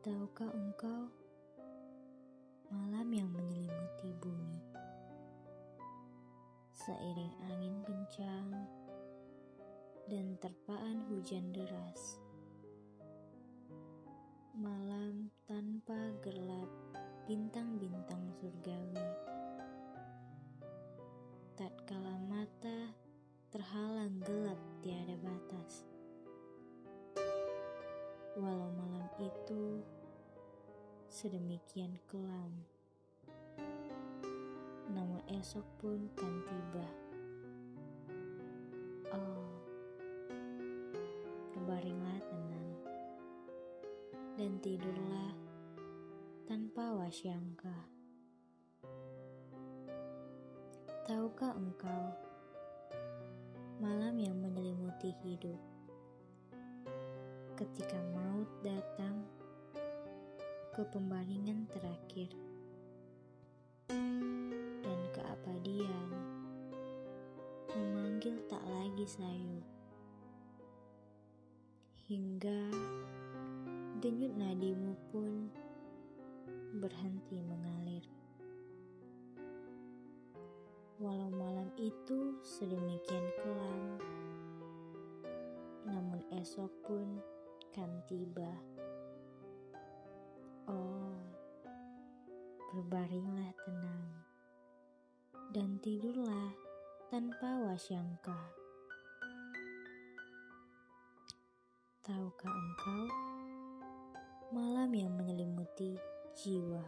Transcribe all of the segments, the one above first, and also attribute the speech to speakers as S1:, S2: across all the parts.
S1: Tahukah engkau malam yang menyelimuti bumi seiring angin kencang dan terpaan hujan deras. Malam tanpa gelap bintang-bintang surgawi. Tatkala mata terhalang gelap tiada batas. Walau malam itu sedemikian kelam, namun esok pun kan tiba. Oh, berbaringlah tenang dan tidurlah tanpa wasyangka. Tahukah engkau malam yang menyelimuti hidup? ketika maut datang ke pembaringan terakhir dan keabadian. Memanggil tak lagi sayu hingga denyut nadimu pun berhenti mengalir. Walau malam itu sedemikian kelam namun esok pun akan tiba. Oh, berbaringlah tenang dan tidurlah tanpa wasyangka. Tahukah engkau malam yang menyelimuti jiwa?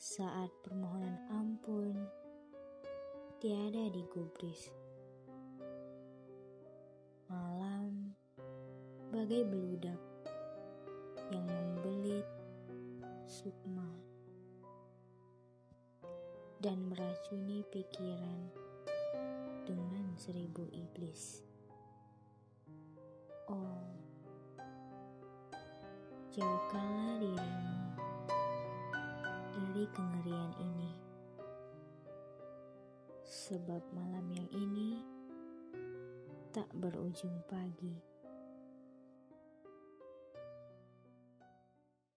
S1: Saat permohonan ampun tiada digubris. Bagai beludak yang membelit sukma dan meracuni pikiran dengan seribu iblis. Oh, jauhkanlah dirimu dari kengerian ini, sebab malam yang ini tak berujung pagi.